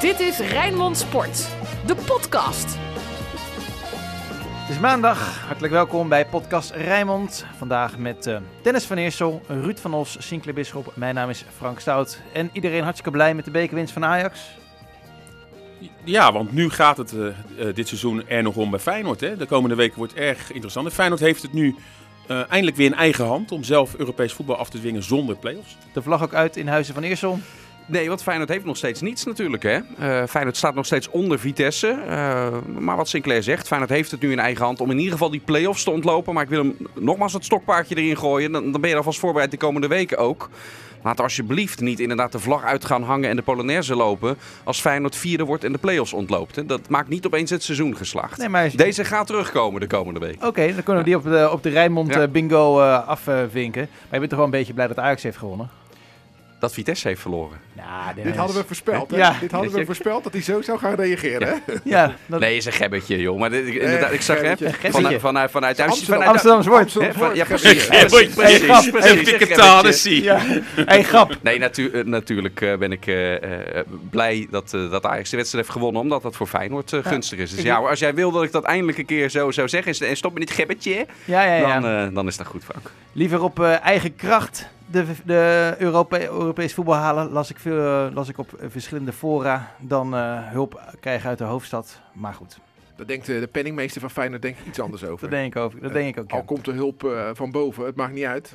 Dit is Rijnmond Sport, de podcast. Het is maandag. Hartelijk welkom bij podcast Rijnmond. Vandaag met uh, Dennis van Eersel, Ruud van Os, Sinclair Bisschop. Mijn naam is Frank Stout. En iedereen hartstikke blij met de bekerwinst van Ajax. Ja, want nu gaat het uh, uh, dit seizoen er nog om bij Feyenoord. Hè? De komende weken wordt erg interessant. Feyenoord heeft het nu uh, eindelijk weer in eigen hand om zelf Europees voetbal af te dwingen zonder play-offs. De vlag ook uit in Huizen van Eersel. Nee, want Feyenoord heeft nog steeds niets natuurlijk. Hè? Uh, Feyenoord staat nog steeds onder Vitesse. Uh, maar wat Sinclair zegt, Feyenoord heeft het nu in eigen hand om in ieder geval die play-offs te ontlopen. Maar ik wil hem nogmaals het stokpaardje erin gooien. Dan, dan ben je alvast voorbereid de komende weken ook. Laat alsjeblieft niet inderdaad de vlag uit gaan hangen en de Polonaise lopen als Feyenoord vierde wordt en de play-offs ontloopt. Hè. Dat maakt niet opeens het seizoen geslaagd. Nee, maar... Deze gaat terugkomen de komende week. Oké, okay, dan kunnen we die op de, op de Rijnmond ja. bingo afvinken. maar je bent toch wel een beetje blij dat Ajax heeft gewonnen? Dat Vitesse heeft verloren. Nou, dit hadden we voorspeld. Hè? Ja. Dit hadden we voorspeld dat hij zo zou gaan reageren. Ja. ja dat... Nee, is een gebbetje, joh. Maar dit, inderdaad, ik zag hem vanuit, vanuit, vanuit Amsterdam, Amsterdams woord. Ja, precies. Precies. Precies. Hey, grap. Nee, natu uh, natuurlijk uh, ben ik uh, blij dat, dat Ajax de wedstrijd heeft gewonnen, omdat dat voor Feyenoord gunstig is. Dus ja, als jij wil dat ik dat eindelijk een keer zo zou zeggen en stop met dit gebbetje, ja, ja, ja. Dan, dan is dat goed, Frank. Liever op eigen kracht de, de Europe Europees voetbal halen las ik, veel, las ik op verschillende fora dan uh, hulp krijgen uit de hoofdstad. Maar goed. Daar denkt de, de penningmeester van Feyenoord denk ik iets anders over. dat denk ik, over, dat uh, denk ik ook. Ja. Al komt de hulp uh, van boven, het maakt niet uit.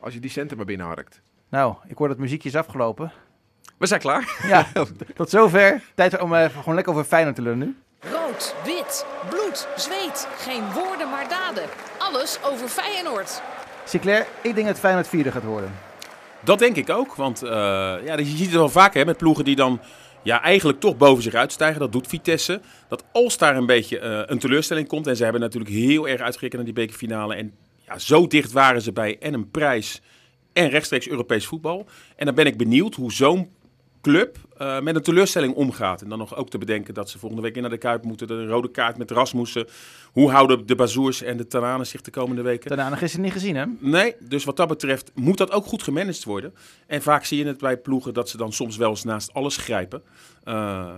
Als je die centen maar binnenharkt. Nou, ik hoor dat muziekje is afgelopen. We zijn klaar. Ja, tot zover. Tijd om gewoon lekker over Feyenoord te lullen nu. Rood, wit, bloed, zweet. Geen woorden maar daden. Alles over Feyenoord. Sinclair, ik denk dat Feyenoord vierde gaat worden. Dat denk ik ook, want uh, ja, je ziet het wel vaak hè, met ploegen die dan ja, eigenlijk toch boven zich uitstijgen. Dat doet Vitesse. Dat als daar een beetje uh, een teleurstelling komt, en ze hebben natuurlijk heel erg uitgekeken naar die bekerfinale. En ja, zo dicht waren ze bij en een prijs en rechtstreeks Europees voetbal. En dan ben ik benieuwd hoe zo'n club uh, met een teleurstelling omgaat. En dan nog ook te bedenken dat ze volgende week in naar de Kuip moeten. De rode kaart met Rasmussen. Hoe houden de Bazoers en de Tananen zich de komende weken? Tananen gisteren niet gezien, hè? Nee, dus wat dat betreft moet dat ook goed gemanaged worden. En vaak zie je het bij ploegen dat ze dan soms wel eens naast alles grijpen. Uh,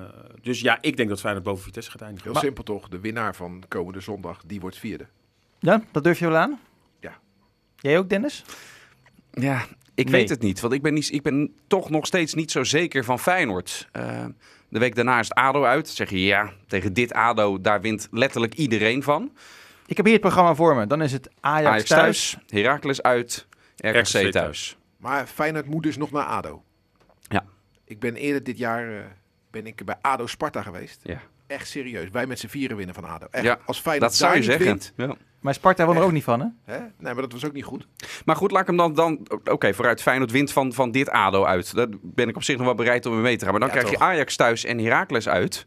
dus ja, ik denk dat Feyenoord boven Vitesse gaat eindigen. Heel maar... simpel toch, de winnaar van komende zondag, die wordt vierde. Ja, dat durf je wel aan? Ja. Jij ook, Dennis? Ja, ik nee. weet het niet, want ik ben, niet, ik ben toch nog steeds niet zo zeker van Feyenoord. Uh, de week daarna is het ADO uit. Dan zeg je ja, tegen dit ADO, daar wint letterlijk iedereen van. Ik heb hier het programma voor me. Dan is het Ajax, Ajax thuis, thuis, Heracles uit, RKC, RKC thuis. thuis. Maar Feyenoord moet dus nog naar ADO. Ja. Ik ben eerder dit jaar uh, ben ik bij ADO Sparta geweest. Ja. Echt serieus. Wij met z'n vieren winnen van ADO. Echt. Ja, Als Feyenoord dat zou je zeggen. Wint, ja. Maar Sparta won er ook niet van, hè? hè? Nee, maar dat was ook niet goed. Maar goed, laat ik hem dan... dan Oké, okay, vooruit Feyenoord wint van, van dit ADO uit. Daar ben ik op zich nog wel bereid om mee te gaan. Maar dan ja, krijg toch. je Ajax thuis en Heracles uit.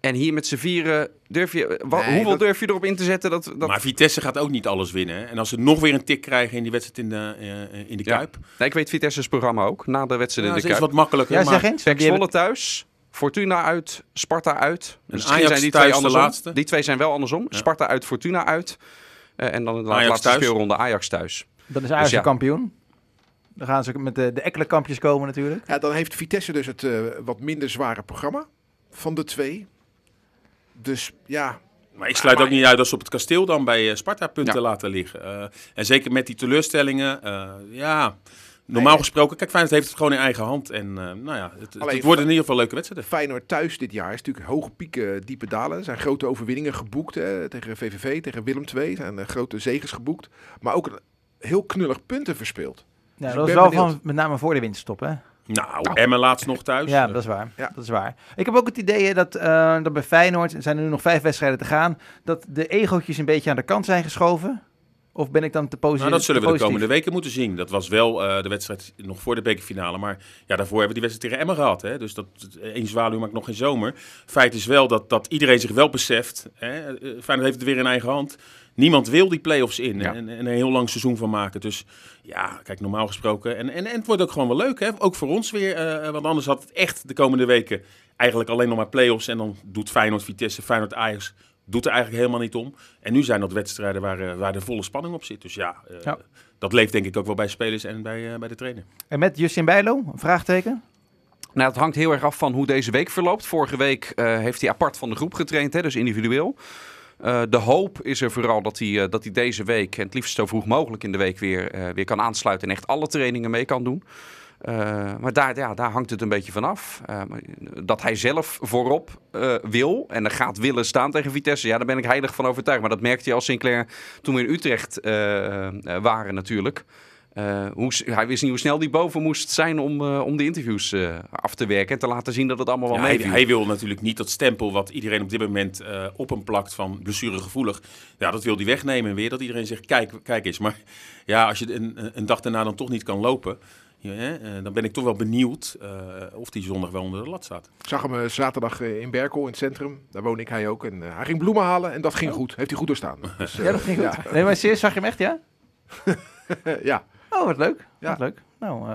En hier met z'n vieren, durf je, wat, nee, hoeveel dat... durf je erop in te zetten? Dat, dat... Maar Vitesse gaat ook niet alles winnen. Hè? En als ze nog weer een tik krijgen in die wedstrijd in de, uh, in de Kuip. Ja. Nee, ik weet Vitesse's programma ook, na de wedstrijd ja, in de Kuip. is wat makkelijker. Ja, zeg eens. Zwolle thuis, Fortuna uit, Sparta uit. Dus Ajax zijn die twee andersom. laatste. Die twee zijn wel andersom. Ja. Sparta uit, Fortuna uit. Uh, en dan de Ajax laatste thuis. speelronde Ajax thuis. Dan is Ajax dus ja. kampioen. Dan gaan ze met de, de Ekkelenkampjes komen natuurlijk. Ja, dan heeft Vitesse dus het uh, wat minder zware programma van de twee. Dus ja, maar ik sluit maar, ook niet uit dat ze op het kasteel dan bij Sparta punten ja. laten liggen. Uh, en zeker met die teleurstellingen. Uh, ja, normaal gesproken, kijk, Feyenoord heeft het gewoon in eigen hand. En uh, nou ja, het, Alleen, het wordt in ieder geval leuke wedstrijden. Feyenoord thuis dit jaar is natuurlijk hoge pieken, diepe dalen. Er zijn grote overwinningen geboekt hè, tegen VVV, tegen Willem II. Er zijn grote zegens geboekt. Maar ook een heel knullig punten verspeeld. Ja, dus dat was wel van met name voor de winterstop, hè? Nou, nou, Emmen laatst nog thuis. Ja, dat is waar. Ja. Dat is waar. Ik heb ook het idee dat, uh, dat bij Feyenoord, zijn er nu nog vijf wedstrijden te gaan, dat de egootjes een beetje aan de kant zijn geschoven. Of ben ik dan te positief? Nou, dat zullen we de komende weken moeten zien. Dat was wel uh, de wedstrijd nog voor de bekerfinale. Maar ja, daarvoor hebben we die wedstrijd tegen Emmen gehad. Hè? Dus dat één zwaluw maakt nog geen zomer. Feit is wel dat, dat iedereen zich wel beseft. Hè? Feyenoord heeft het weer in eigen hand. Niemand wil die play-offs in ja. en, en, een heel lang seizoen van maken. Dus ja, kijk, normaal gesproken. En, en, en het wordt ook gewoon wel leuk, hè? Ook voor ons weer. Uh, want anders had het echt de komende weken eigenlijk alleen nog maar play-offs. En dan doet Feyenoord, Vitesse, Feyenoord, Ajax doet er eigenlijk helemaal niet om. En nu zijn dat wedstrijden waar, uh, waar de volle spanning op zit. Dus ja, uh, ja, dat leeft denk ik ook wel bij spelers en bij, uh, bij de trainer. En met Justin Bijlo, vraagteken? Nou, het hangt heel erg af van hoe deze week verloopt. Vorige week eh, heeft hij apart van de groep getraind, hè, dus individueel. Eh, de hoop is er vooral dat hij, eh, dat hij deze week, en het liefst zo vroeg mogelijk in de week, weer, eh, weer kan aansluiten en echt alle trainingen mee kan doen. Eh, maar daar, ja, daar hangt het een beetje vanaf. Uh, dat hij zelf voorop uh, wil en er gaat willen staan tegen Vitesse, ja, daar ben ik heilig van overtuigd. Maar dat merkte hij als Sinclair toen we in Utrecht waren natuurlijk. Hoe, hij wist niet hoe snel die boven moest zijn om, om de interviews af te werken en te laten zien dat het allemaal wel ja, mee hij, hij, wil natuurlijk niet dat stempel wat iedereen op dit moment op hem plakt van blessuregevoelig. Ja, dat wil hij wegnemen en weer dat iedereen zegt, kijk, kijk eens. Maar ja, als je een, een dag daarna dan toch niet kan lopen... Ja, hè, dan ben ik toch wel benieuwd uh, of die zondag wel onder de lat staat. Ik zag hem uh, zaterdag in Berkel in het centrum. Daar woon ik, hij ook. En hij ging bloemen halen en dat ging oh. goed. Heeft hij goed doorstaan. Dus, ja, dat ging goed. Ja. Nee, maar serieus, zag je hem echt, ja? ja. Oh, wat leuk. Ja. Wat leuk. Nou,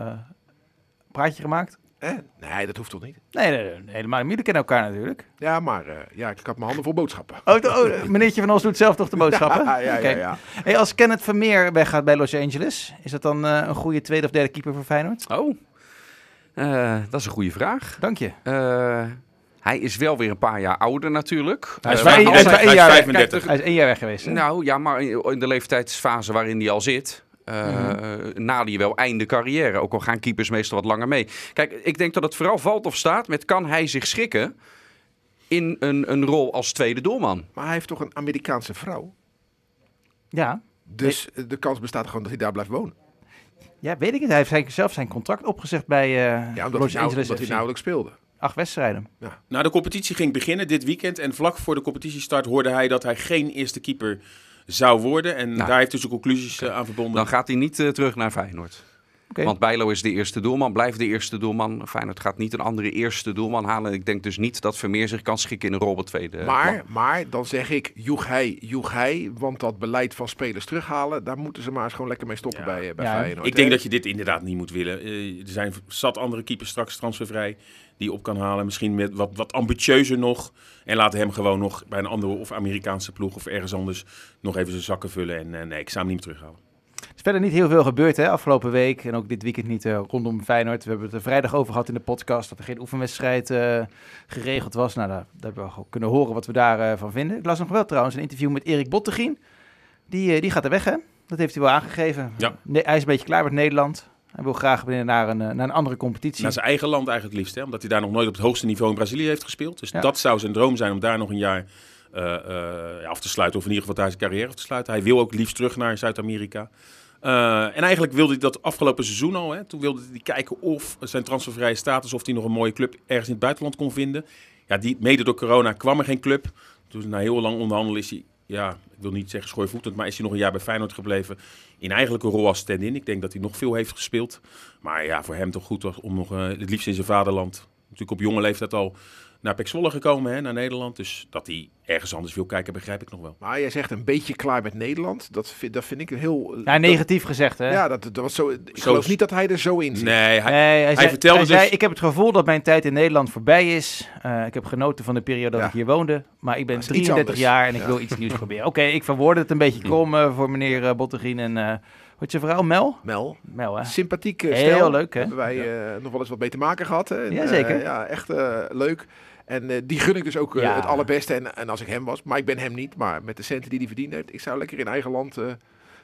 praatje gemaakt? Eh? Nee, dat hoeft toch niet? Nee, nee, nee helemaal niet. Jullie kennen elkaar natuurlijk. Ja, maar uh, ja, ik had mijn handen vol boodschappen. Oh, oh meneertje van ons doet zelf toch de boodschappen? Ja, ja, okay. ja. ja. Hey, als Kenneth Vermeer weggaat bij Los Angeles, is dat dan uh, een goede tweede of derde keeper voor Feyenoord? Oh, uh, dat is een goede vraag. Dank je. hij is wel weer een paar jaar ouder natuurlijk. Hij is, uh, hij, hij, is, hij, is, jaar, 35. hij is één jaar weg geweest. Hè? Nou ja, maar in de leeftijdsfase waarin hij al zit, uh, mm-hmm. je wel einde carrière. Ook al gaan keepers meestal wat langer mee. Kijk, ik denk dat het vooral valt of staat met kan hij zich schikken in een, een rol als tweede doelman. Maar hij heeft toch een Amerikaanse vrouw? Ja. Dus nee. de kans bestaat gewoon dat hij daar blijft wonen. Ja, weet ik niet. Hij heeft zelf zijn contract opgezegd bij uh, ja, omdat Los hij nou, Angeles hij nauwelijks speelde. Acht wedstrijden. Ja. Nou, de competitie ging beginnen dit weekend. En vlak voor de competitiestart hoorde hij dat hij geen eerste keeper zou worden. En nou, daar heeft hij zijn conclusies okay. aan verbonden. Dan gaat hij niet uh, terug naar Feyenoord. Okay. Want Bijlo is de eerste doelman, blijft de eerste doelman. Feyenoord gaat niet een andere eerste doelman halen. Ik denk dus niet dat Vermeer zich kan schikken in een rol op tweede. Maar, maar dan zeg ik, joeg hij, joeg hij. Want dat beleid van spelers terughalen, daar moeten ze maar eens gewoon lekker mee stoppen ja. bij, bij ja. Feyenoord. Ik denk dat je dit inderdaad niet moet willen. Uh, er zijn zat andere keepers straks transfervrij die op kan halen. Misschien met wat, wat ambitieuzer nog. En laten hem gewoon nog bij een andere of Amerikaanse ploeg of ergens anders nog even zijn zakken vullen. En uh, nee, ik zou hem niet meer terughalen. Er is verder niet heel veel gebeurd hè, afgelopen week. En ook dit weekend niet uh, rondom Feyenoord. We hebben het er vrijdag over gehad in de podcast. Dat er geen oefenwedstrijd uh, geregeld was. Nou, daar, daar, hebben we kunnen horen wat we daarvan van vinden. Ik las nog wel trouwens een interview met Erik Bottegien. Die, die gaat er weg hè. Dat heeft hij wel aangegeven. Ja. Nee, hij is een beetje klaar met Nederland. Hij wil graag weer naar een, naar een andere competitie. Naar zijn eigen land eigenlijk liefst. Hè? Omdat hij daar nog nooit op het hoogste niveau in Brazilië heeft gespeeld. Dus ja. dat zou zijn droom zijn om daar nog een jaar uh, uh, af te sluiten. Of in ieder geval daar zijn carrière af te sluiten. Hij wil ook liefst terug naar Zuid-Amerika. Uh, en eigenlijk wilde hij dat afgelopen seizoen al. Hè? Toen wilde hij kijken of zijn transfervrije status... of hij nog een mooie club ergens in het buitenland kon vinden. Ja, die, mede door corona kwam er geen club. Dus na heel lang onderhandelen is hij ja, ik wil niet zeggen schoorvoetend, maar is hij nog een jaar bij Feyenoord gebleven. In eigenlijk een rol als stand-in. Ik denk dat hij nog veel heeft gespeeld. Maar ja, voor hem toch goed was om nog uh, het liefst in zijn vaderland, natuurlijk op jonge leeftijd al, naar Pek Zwolle gekomen, hè, naar Nederland. Dus dat hij ergens anders wil kijken, begrijp ik nog wel. Maar jij zegt een beetje klaar met Nederland. Dat vind, dat vind ik een heel... Ja, negatief dat, gezegd, hè? Ja, dat, dat was zo... Ik zo geloof niet dat hij er zo in zit. Nee, hij, nee, hij, hij zei, vertelde hij dus... Zei, ik heb het gevoel dat mijn tijd in Nederland voorbij is. Uh, ik heb genoten van de periode dat Ja. ik hier woonde. Maar ik ben Maar het is iets 33 anders. jaar en ik Ja. wil iets nieuws proberen. Oké, ik verwoord het een beetje krom eh, voor meneer uh, Bottegien en... eh wat je vrouw, Mel? Mel, Mel, hè? sympathiek Heel stel. leuk, hè? Hebben wij eh, nog wel eens wat mee te maken gehad. Hè? En, Ja, eh, zeker. ja, echt eh, leuk. En eh, die gun ik dus ook eh, Ja. het allerbeste. En, en als ik hem was, maar ik ben hem niet. Maar met de centen die hij verdiend heeft, ik zou lekker in eigen land eh,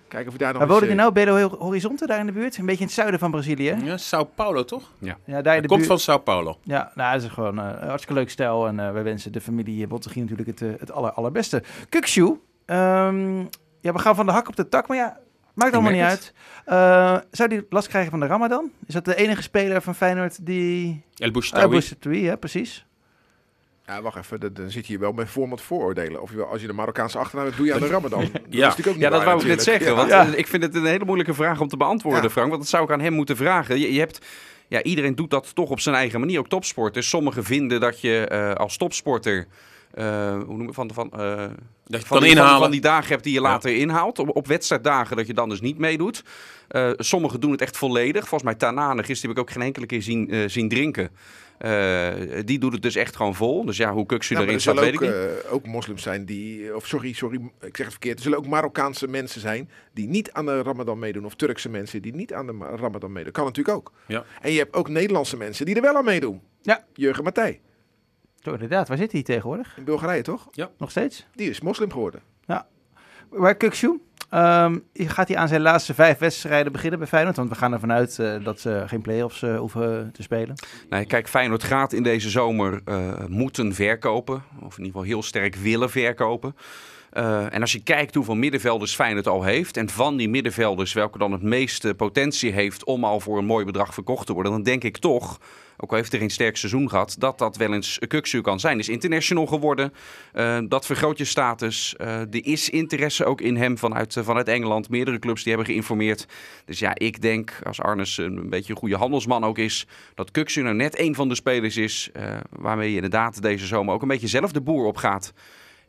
kijken of hij daar nog Waar eens, wonen die nou? Belo Horizonte, daar in de buurt? Een beetje in het zuiden van Brazilië, hè? Ja, Sao Paulo, toch? Ja, daar in de komt buurt. van Sao Paulo. Ja, nou, dat is gewoon een hartstikke leuk stijl. En eh wij wensen de familie Bottegien natuurlijk het, het aller, allerbeste. Kukshoe, ehm, ja, we gaan van de hak op de tak, maar ja, maakt allemaal niet uit. Eh, zou die last krijgen van de Ramadan? Is dat de enige speler van Feyenoord die... El Bouchtaoui. Boussaoui, ja, precies. Ja, wacht even. Dan, dan zit je hier wel met voormat vooroordelen. Of je, wel- als je de Marokkaanse achternaam hebt, doe je aan de Ramadan. Dat is natuurlijk ook niet Ja, dat waar wou ik net zeggen. Ja. Want eh, ik vind het een hele moeilijke vraag om te beantwoorden, Ja. Frank. Want dat zou ik aan hem moeten vragen. Je, je hebt, ja, iedereen doet dat toch op zijn eigen manier. Ook topsporters. Sommigen vinden dat je eh, als topsporter... eh, hoe noem je van, van, eh, Dat je van, kan die, van, inhalen. van die dagen hebt die je later inhaalt. Op, op wedstrijddagen dat je dan dus niet meedoet. Eh, sommigen doen het echt volledig. Volgens mij Tanane, gisteren heb ik ook geen enkele keer zien, eh, zien drinken. Eh, die doet het dus echt gewoon vol. Dus ja, hoe Kuksu Ja, maar erin er staat, zullen weet ook, ik niet. eh, ook moslims zijn die, of sorry, sorry, ik zeg het verkeerd. Er zullen ook Marokkaanse mensen zijn die niet aan de Ramadan meedoen. Of Turkse mensen die niet aan de ma- Ramadan meedoen. Kan natuurlijk ook. Ja. En je hebt ook Nederlandse mensen die er wel aan meedoen. Ja. Jurgen Matthij. Zo, inderdaad. Waar zit hij tegenwoordig? In Bulgarije, toch? Nog steeds? Die is moslim geworden. Waar Kukshoe? Ehm, gaat hij aan zijn laatste vijf wedstrijden beginnen bij Feyenoord? Want we gaan ervan uit eh, dat ze geen play-offs eh, hoeven te spelen. Kijk, Feyenoord gaat in deze zomer eh, moeten verkopen. Of in ieder geval heel sterk willen verkopen. Eh, en als je kijkt hoeveel middenvelders Feyenoord al heeft... en van die middenvelders welke dan het meeste potentie heeft... om al voor een mooi bedrag verkocht te worden... dan denk ik toch, ook al heeft hij geen sterk seizoen gehad... dat dat wel eens Kuksu kan zijn. Is international geworden. Eh, dat vergroot je status. Eh, er is interesse ook in hem vanuit, vanuit Engeland. Meerdere clubs die hebben geïnformeerd. Dus ja, ik denk, als Arnes een, beetje een goede handelsman ook is... dat Kuksu nou net een van de spelers is... waarmee je inderdaad deze zomer ook een beetje zelf de boer op gaat...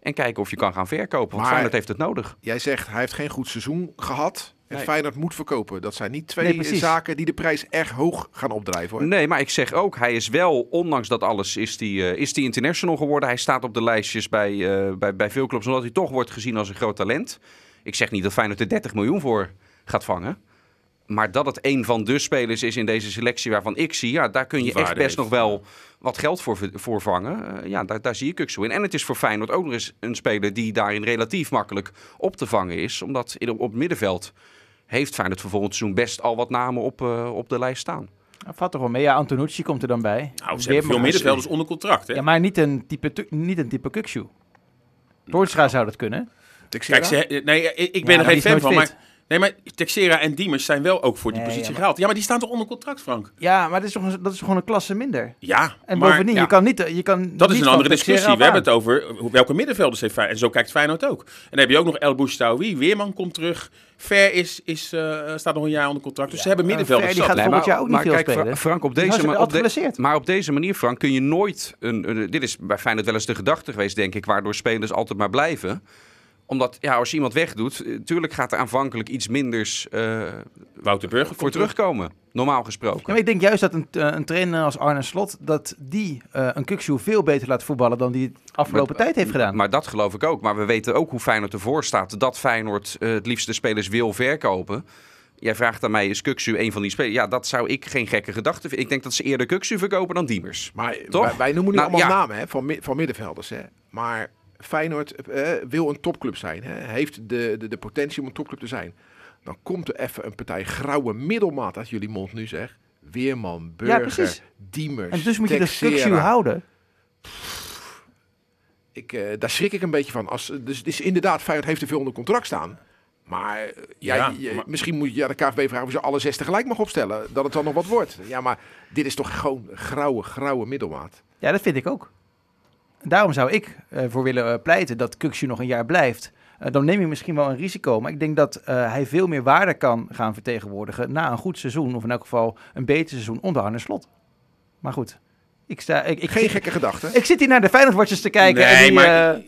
En kijken of je kan gaan verkopen. Want Maar- Feyenoord heeft het nodig. Jij zegt, hij heeft geen goed seizoen gehad. En Nee. Feyenoord moet verkopen. Dat zijn niet twee Nee, zaken die de prijs erg hoog gaan opdrijven. Hoor. Nee, maar ik zeg ook, hij is wel, ondanks dat alles, is die, eh, is die international geworden. Hij staat op de lijstjes bij, eh, bij, bij veel clubs, omdat hij toch wordt gezien als een groot talent. Ik zeg niet dat Feyenoord er 30 miljoen voor gaat vangen. Maar dat het een van de spelers is in deze selectie waarvan ik zie, ja, daar kun je echt best heeft, nog wel wat geld voor, voor vangen. Eh, ja, daar, daar zie ik ook zo in. En het is voor Feyenoord ook nog eens een speler die daarin relatief makkelijk op te vangen is. Omdat in, op het middenveld heeft Feyenoord voor volgend seizoen best al wat namen op, eh, op de lijst staan. Dat valt toch wel mee. Ja, Antonucci komt er dan bij. Nou, ze hebben Weer veel middenvelders onder contract. Hè? Ja, maar niet een type, niet een type Kukshoe. Toornstra zou dat kunnen. Kijk, ze, nee, ik, Ja, ben er geen fan van. fit. Maar, nee, maar Texera en Diemers zijn wel ook voor die Nee, positie ja, maar- gehaald. Ja, maar die staan toch onder contract, Frank? Ja, maar dat is toch een, dat is gewoon een klasse minder. Ja, En maar bovendien, ja. je kan niet... Je kan dat is een andere discussie. We hebben het over welke middenvelders heeft Feyenoord. En zo kijkt Feyenoord ook. En dan heb je ook nog El Boustaoui. Weerman komt terug. Ver is, is, eh, staat nog een jaar onder contract. Dus ze hebben en middenvelders. Ver, die gaat volgend jaar ook niet veel kijk, spelen. Frank, op deze, was ma- op, de- maar op deze manier, Frank, kun je nooit... Een, een- dit is bij Feyenoord wel eens de gedachte geweest, denk ik... waardoor spelers altijd maar blijven. Omdat, ja, als je iemand wegdoet... eh, tuurlijk gaat er aanvankelijk iets minders eh, Wouter Burger komt voor terug. terugkomen. Normaal gesproken. Ja, maar ik denk juist dat een, eh, een trainer als Arne Slot... dat die eh, een Kukshoe veel beter laat voetballen... dan die het afgelopen Maar- tijd heeft gedaan. Maar dat geloof ik ook. Maar we weten ook hoe Feyenoord ervoor staat. Dat Feyenoord eh, het liefst de spelers wil verkopen. Jij vraagt aan mij, is Kuksu een van die spelers? Ja, dat zou ik geen gekke gedachte vinden. Ik denk dat ze eerder Kuksu verkopen dan Diemers. Maar Toch? Wij, wij noemen nu Nou, allemaal ja. namen hè, van, van middenvelders. Hè. Maar Feyenoord eh, wil een topclub zijn. Hè. Heeft de, de, de potentie om een topclub te zijn. Dan komt er even een partij grauwe middelmaat uit jullie mond nu zeg. Weerman, Burger, precies. Diemers, en dus moet je de. Kukshoe houden. Ik, eh, daar schrik ik een beetje van. Als, dus het is inderdaad, Feyenoord heeft er veel onder contract staan. Maar, eh, ja, Ja, je- maar- misschien moet je aan de KVB vragen of je alle zes tegelijk mag opstellen. Dat het dan nog wat wordt. Ja, maar dit is toch gewoon grauwe, grauwe middelmaat. Ja, dat vind ik ook. Daarom zou ik ervoor willen eh, pleiten dat Kukshoe nog een jaar blijft. Eh, dan neem je misschien wel een risico. Maar ik denk dat eh, hij veel meer waarde kan gaan vertegenwoordigen... na een goed seizoen, of in elk geval een beter seizoen onder Arne Slot. Maar goed, ik, sta, ik, ik, Geen gekke gedachte. ik zit hier naar de Feyenoord-watchers te kijken. en Nee, die, maar- eh,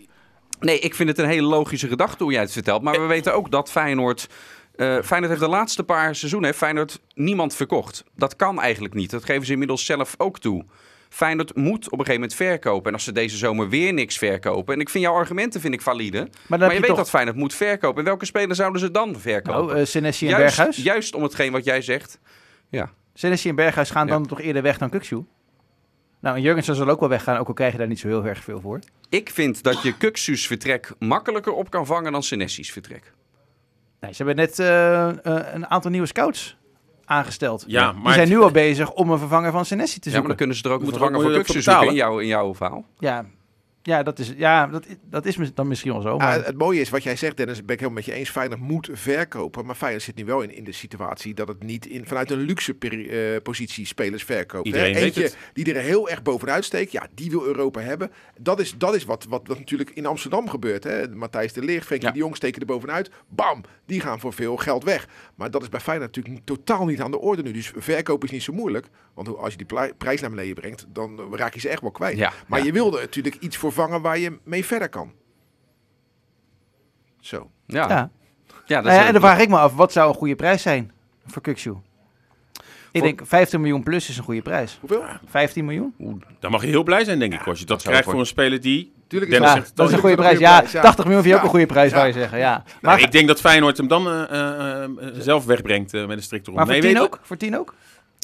Nee, ik vind het een hele logische gedachte hoe jij het vertelt. Maar we weten ook dat Feyenoord... eh, Feyenoord heeft de laatste paar seizoenen heeft Feyenoord niemand verkocht. Dat kan eigenlijk niet. Dat geven ze inmiddels zelf ook toe. Feyenoord moet op een gegeven moment verkopen. En als ze deze zomer weer niks verkopen... En ik vind jouw argumenten vind ik valide. maar je je weet toch... dat Feyenoord moet verkopen. En welke speler zouden ze dan verkopen? Nou, Senesi en juist, Berghuis. juist om hetgeen wat jij zegt. Ja. Senesi en Berghuis gaan Ja. dan toch eerder weg dan Kukshoe? Nou, en Jurgensen zal ook wel weggaan, ook al krijg je daar niet zo heel erg veel voor. Ik vind dat je Kuksu's vertrek makkelijker op kan vangen dan Senessi's vertrek. Nee, ze hebben net eh, eh, een aantal nieuwe scouts aangesteld. Ja, Die maar zijn het- nu al bezig om een vervanger van Senesi te Ja, maar zoeken. dan kunnen ze er ook een er vervanger voor zoeken in jouw, in jouw verhaal. Ja, ja, dat, is, ja dat, dat is dan misschien wel zo. Ah, Maar het mooie is wat jij zegt, Dennis, ben ik helemaal met je eens. Feyenoord moet verkopen. Maar Feyenoord zit nu wel in, in de situatie dat het niet in, vanuit een luxe peri- eh, positie spelers verkoopt. hè. Iedereen weet Eentje het. die er heel erg bovenuit steekt, ja, die wil Europa hebben. Dat is, dat is wat, wat, wat natuurlijk in Amsterdam gebeurt. Hè. Matthijs de Leer, Frenkie Ja. de Jong steken er bovenuit. Bam, die gaan voor veel geld weg. Maar dat is bij Feyenoord natuurlijk totaal niet aan de orde nu. Dus verkoop is niet zo moeilijk. Want hoe- als je die prijs naar beneden brengt, dan raak je ze echt wel kwijt. Ja, maar ja. je wilde natuurlijk iets vervangen waar je mee verder kan. Zo. Ja, ja. ja. dat Nou is ja, een- en dan vraag ik me af, wat zou een goede prijs zijn voor Kukshoe? Ik Voor- denk 15 miljoen plus is een goede prijs. Hoeveel? 15 miljoen? Dan mag je heel blij zijn, denk ik, als je dat zou krijgt voor- voor een speler die... Tuurlijk is Dennis Ja, zegt het dat is een goede prijs. een Ja, goede prijs, ja. 80 miljoen vind je ook een goede prijs, Ja. zou je zeggen. Ja. Nou, Maar, ik denk dat Feyenoord hem dan eh, eh, eh, zelf wegbrengt met een strikte maar voor Nee, 10 weet- ook? Voor 10 ook?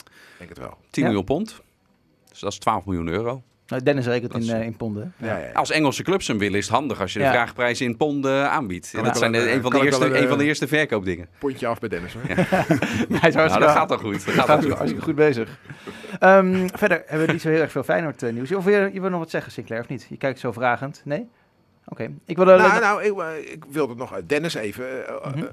Ik denk het wel. 10 Ja. miljoen pond. Dus dat is 12 miljoen euro. Nou, Dennis rekent in, eh, in ponden. Ja, ja, ja. Als Engelse clubs hem willen, is het handig als je de Ja. vraagprijs in ponden aanbiedt. Kan dat zijn de- een- een van, de eerste, een, een van de eh, eerste verkoopdingen. Pontje af bij Dennis. Hoor. Hij is Nou, dat gaat al goed. Dat gaat goed. hartstikke goed bezig. Ehm, verder hebben we niet zo heel erg veel Feyenoord eh, nieuws. Of je, je wil nog wat zeggen, Sinclair, of niet? Je kijkt zo vragend. Nee? Oké. Ik wilde... Nou, nou ik, eh, ik wilde nog eh, Dennis even. eh, Mhm. ja,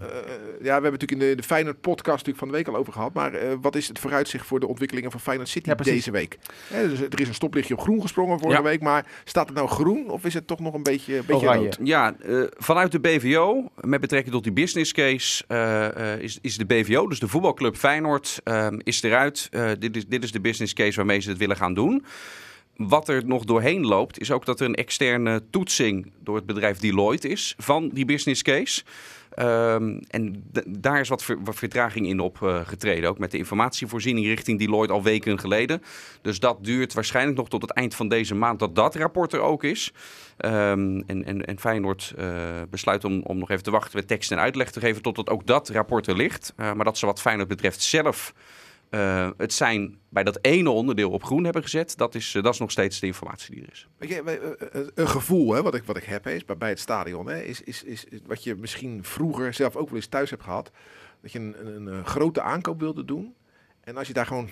we hebben natuurlijk in de, de Feyenoord podcast natuurlijk van de week al over gehad. Maar eh, wat is het vooruitzicht voor de ontwikkelingen van Feyenoord City Ja, deze week? Hè, dus er is een stoplichtje op groen gesprongen vorige Ja. week. Maar staat het nou groen of is het toch nog een beetje, een beetje Oranje. rood? Ja, eh, vanuit de BVO, met betrekking tot die business case, eh, eh, is, is de BVO, dus de voetbalclub Feyenoord, is eruit. Eh, dit, is, dit is de business case waarmee ze het willen gaan doen. Wat er nog doorheen loopt, is ook dat er een externe toetsing door het bedrijf Deloitte is van die business case. Ehm, en daar is wat, ver- wat vertraging in opgetreden. ook met de informatievoorziening richting Deloitte al weken geleden. Dus dat duurt waarschijnlijk nog tot het eind van deze maand dat dat rapport er ook is. Ehm, en, en, en Feyenoord eh, besluit om, om nog even te wachten met tekst en uitleg te geven totdat ook dat rapport er ligt. Eh, maar dat ze wat Feyenoord betreft zelf eh, het zijn bij dat ene onderdeel op groen hebben gezet. Dat is, eh, dat is nog steeds de informatie die er is. Je, eh, een gevoel hè, wat, ik, wat ik heb is bij, het stadion. Hè, is, is, is, wat je misschien vroeger zelf ook wel eens thuis hebt gehad. Dat je een, een, een grote aankoop wilde doen. En als je daar gewoon